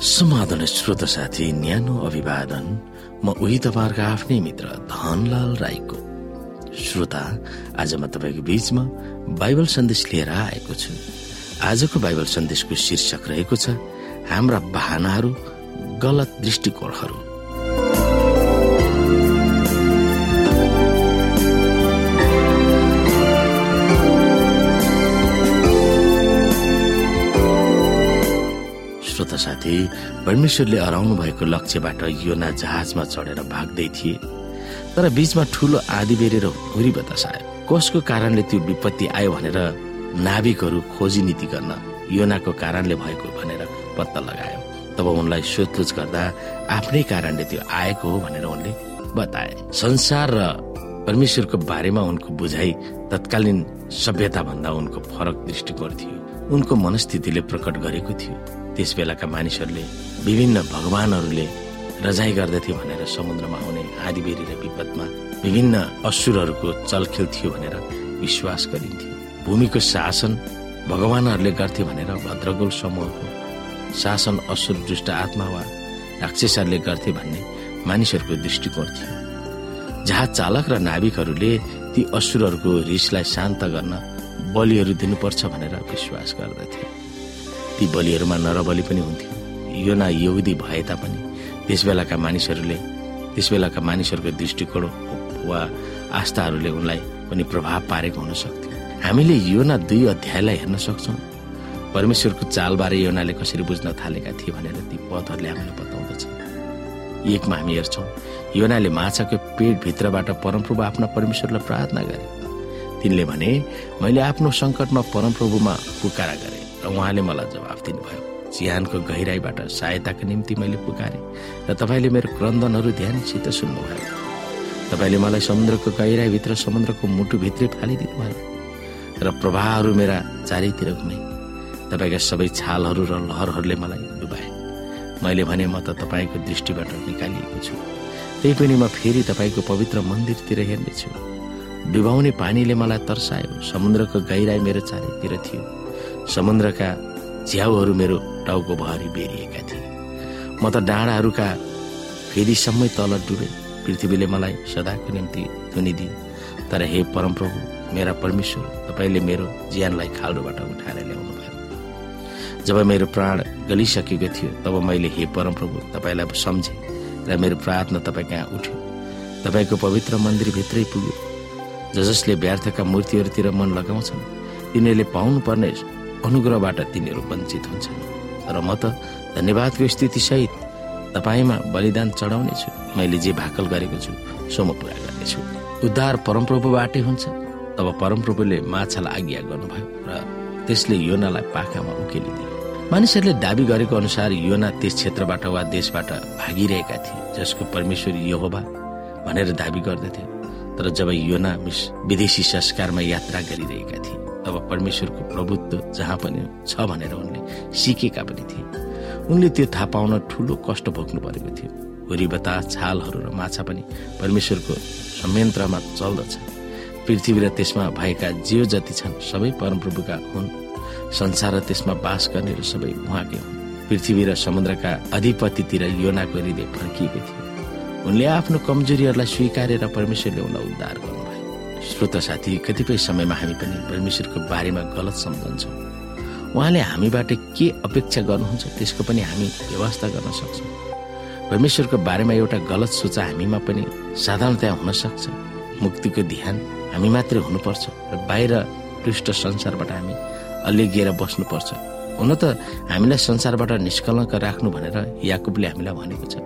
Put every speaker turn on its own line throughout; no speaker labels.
समाधान श्रोत साथी न्यानो अभिवादन। म उही तपाईँहरूको आफ्नै मित्र धनलाल राईको। श्रोता आज म तपाईँको बीचमा बाइबल सन्देश लिएर आएको छु। आजको बाइबल सन्देशको शीर्षक रहेको छ हाम्रा बाहनाहरू गलत दृष्टिकोणहरू। साथी परमेश्वरले हराउनु भएको लक्ष्यबाट योना जहाजमा चढेर भाग्दै थिए। तर बीचमा ठूलो आधी बेरेर हुरी बतास आयो कसको कारणले त्यो विपत्ति आयो भनेर नाविकहरू खोजी नीति गर्न योनाको कारणले भएको भनेर पत्ता लगायो। तब उनलाई सोधपुछ गर्दा आफ्नै कारणले त्यो आएको हो भनेर उनले बताए। संसार र परमेश्वरको बारेमा उनको बुझाइ तत्कालीन सभ्यता भन्दा उनको फरक दृष्टिकोण थियो। उनको मनस्थितिले प्रकट गरेको थियो। त्यस बेलाका मानिसहरूले विभिन्न भगवानहरूले रजाई गर्दथे भनेर समुद्रमा आउने आदिबेरी र विपदमा विभिन्न असुरहरूको चलखेल थियो भनेर विश्वास गरिन्थ्यो भूमिको शासन भगवानहरूले गर्थे भनेर भद्रगोल समूहको शासन असुर दुष्ट आत्मा वा राक्षसहरूले गर्थे भन्ने मानिसहरूको दृष्टिकोण थियो। जहाँ चालक र नाविकहरूले ती असुरहरूको रिसलाई शान्त गर्न बलिहरू दिनुपर्छ भनेर विश्वास गर्दथे। ती बलिहरूमा नरबली पनि हुन्थ्यो यो न यहुदी भए तापनि त्यस बेलाका मानिसहरूले त्यस बेलाका मानिसहरूको दृष्टिकोण वा आस्थाहरूले उनलाई पनि प्रभाव पारेको हुन सक्थ्यो। हामीले योना दुई अध्यायलाई हेर्न सक्छौँ। परमेश्वरको चालबारे योनाले कसरी बुझ्न थालेका थिए भनेर ती पदहरूले हामीलाई बताउँदछ। एकमा हामी हेर्छौँ योनाले माछाको पेटभित्रबाट परमप्रभु आफ्ना परमेश्वरलाई प्रार्थना गरे। तिनले भने मैले आफ्नो सङ्कटमा परमप्रभुमा पुकारा गरे र उहाँले मलाई जवाफ दिनुभयो। चिहानको गहिराईबाट सहायताको निम्ति मैले पुकारे र तपाईँले मेरो क्रन्दनहरू ध्यानसित सुन्नुभयो। तपाईँले मलाई समुद्रको गहिराईभित्र समुद्रको मुटुभित्रै फालिदिनु भयो र प्रवाहहरू मेरा चारैतिर घुमे। तपाईँका सबै छालहरू र लहरहरूले मलाई डुबाए। मैले भने म त तपाईँको दृष्टिबाट निकालिएको छु। त्यही पनि म फेरि तपाईँको पवित्र मन्दिरतिर हेर्नेछु। डुबाउने पानीले मलाई तर्सायो। समुद्रको गहिराई मेरो चारैतिर थियो। समुद्रका झ्याउहरू मेरो टाउको भरि बेरिएका थिए। म त डाँडाहरूका फेरिसम्मै तल डुबे। पृथ्वीले मलाई सदाको निम्ति थुनिदियो तर हे परमप्रभु मेरा परमेश्वर तपाईँले मेरो ज्यानलाई खाल्डोबाट उठाएर ल्याउनु भयो जब मेरो प्राण गलिसकेको थियो तब मैले हे परमप्रभु तपाईँलाई सम्झेँ र मेरो प्रार्थना तपाईँ कहाँ उठ्यो? तपाईँको पवित्र मन्दिरभित्रै पुग्यो। ज जसले व्यर्थका मूर्तिहरूतिर मन लगाउँछन् तिनीहरूले पाउनुपर्ने अनुग्रहबाट तिनीहरू वञ्चित हुन्छन्। र म त धन्यवादको स्थितिसहित तपाईँमा बलिदान चढाउने छु। मैले जे भाकल गरेको छु सो म पुरा गर्नेछु। उद्धार परमप्रभुबाटै हुन्छ। तब परमप्रभुले माछालाई आज्ञा गर्नुभयो र त्यसले योनालाई पाखामा उकेलिदियो मानिसहरूले दावी गरेको अनुसार योना त्यस क्षेत्रबाट वा देशबाट भागिरहेका थिए जसको परमेश्वर यहोबा भनेर दावी गर्दथे। तर जब योना विदेशी संस्कारमा यात्रा गरिरहेका थिए तब परमेश्वरको प्रभुत्व जहाँ पनि छ भनेर उनले सिकेका पनि थिए। उनले त्यो थाहा पाउन ठुलो कष्ट भोग्नु परेको थियो। हुरी बतास छालहरू र माछा पनि परमेश्वरको संयन्त्रमा चल्दछ। पृथ्वी र त्यसमा भएका जे जति छन् सबै परमप्रभुका हुन्। संसार र त्यसमा बास गर्ने र सबै उहाँकै हुन्। पृथ्वी र समुद्रका अधिपतितिर योनाको हृदय फर्किएको थियो उनले आफ्नो कमजोरीहरूलाई स्वीकारेर परमेश्वरले उनलाई उद्धार गर्नुभयो। श्रोत साथी कतिपय समयमा हामी पनि परमेश्वरको बारेमा गलत सम्झन्छौँ। उहाँले हामीबाट के अपेक्षा गर्नुहुन्छ त्यसको पनि हामी व्यवस्था गर्न सक्छौँ। परमेश्वरको बारेमा एउटा गलत सोचा हामीमा पनि साधारणतया हुन सक्छ। मुक्तिको ध्यान हामी मात्रै हुनुपर्छ र बाहिर पृष्ठ संसारबाट हामी अलिगिएर बस्नुपर्छ। हुन त हामीलाई संसारबाट निष्कलङ्क राख्नु भनेर याकुबले हामीलाई भनेको छ।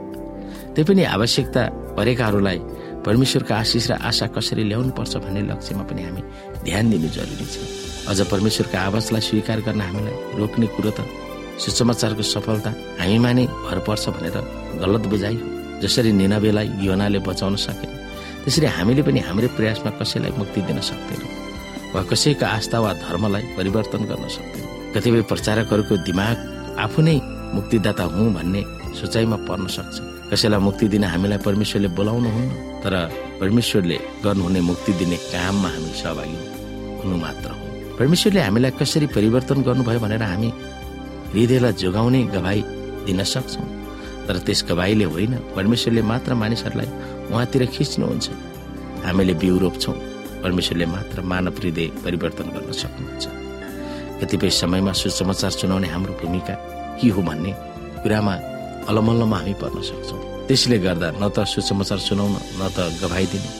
त्यही पनि आवश्यकता परेकाहरूलाई परमेश्वरको आशिष र आशा कसरी ल्याउनु पर्छ भन्ने लक्ष्यमा पनि हामी ध्यान दिनु जरुरी छ। अझ परमेश्वरको आवाजलाई स्वीकार गर्न हामीलाई रोक्ने कुरो त सुसमाचारको सफलता हामीमा नै भर पर्छ भनेर गलत बुझाइ जसरी निनाबेलाई योनाले बचाउन सकेन त्यसरी हामीले पनि हाम्रै प्रयासमा कसैलाई मुक्ति दिन सक्दैनौँ वा कसैको आस्था वा धर्मलाई परिवर्तन गर्न सक्दैनौँ। कतिपय प्रचारकहरूको दिमाग आफू नै मुक्तिदाता हुँ भन्ने सोचाइमा पर्न सक्छ। कसैलाई मुक्ति दिन हामीलाई परमेश्वरले बोलाउनुहुन्न तर परमेश्वरले गर्नुहुने मुक्ति दिने काममा हामी सहभागी हुनु। मात्र हो। परमेश्वरले हामीलाई कसरी परिवर्तन गर्नुभयो भनेर हामी हृदयलाई जोगाउने गवाई दिन सक्छौँ। तर त्यस गवाईले होइन परमेश्वरले मात्र मानिसहरूलाई उहाँतिर खिच्नुहुन्छ। हामीले बिउ रोप्छौँ परमेश्वरले मात्र मानव हृदय परिवर्तन गर्न सक्नुहुन्छ। कतिपय समयमा सुसमाचार सुनाउने हाम्रो भूमिका के हो भन्ने कुरामा अलमल्लमा हामी पर्न सक्छौँ। त्यसले गर्दा न त सुसमाचार सुनाउन न त गवाई दिनु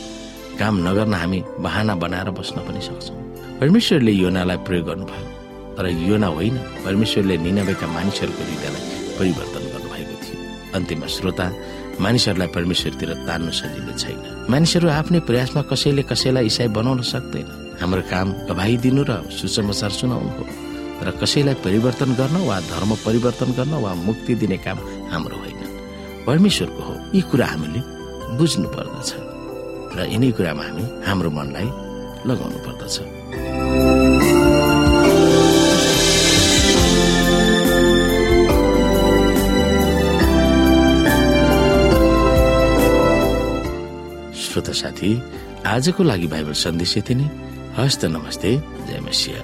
काम नगर्न हामी बहाना बनाएर बस्न पनि सक्छौँ। परमेश्वरले योनालाई प्रयोग गर्नुभयो तर योना होइन। परमेश्वरले निनबेका मानिसहरूको हृदयलाई परिवर्तन गर्नुभएको थियो। अन्तिममा श्रोता मानिसहरूलाई परमेश्वरतिर तान्नु सजिलो छैन। मानिसहरू आफ्नै प्रयासमा कसैले कसैलाई इसाई बनाउन सक्दैन। हाम्रो काम गवाई दिनु र सुसमाचार सुनाउनु हो। र कसैलाई परिवर्तन गर्न वा धर्म परिवर्तन गर्न वा मुक्ति दिने काम हाम्रो होइन। परमेश्वरको हो यी कुरा हामीले बुझ्नु पर्दछ। र यिनै कुरामा हामी हाम्रो मनलाई लगाउनु पर्दछ। श्रोता साथी आजको लागि बाइबल सन्देश यति नै। हस्त नमस्ते जय मसिया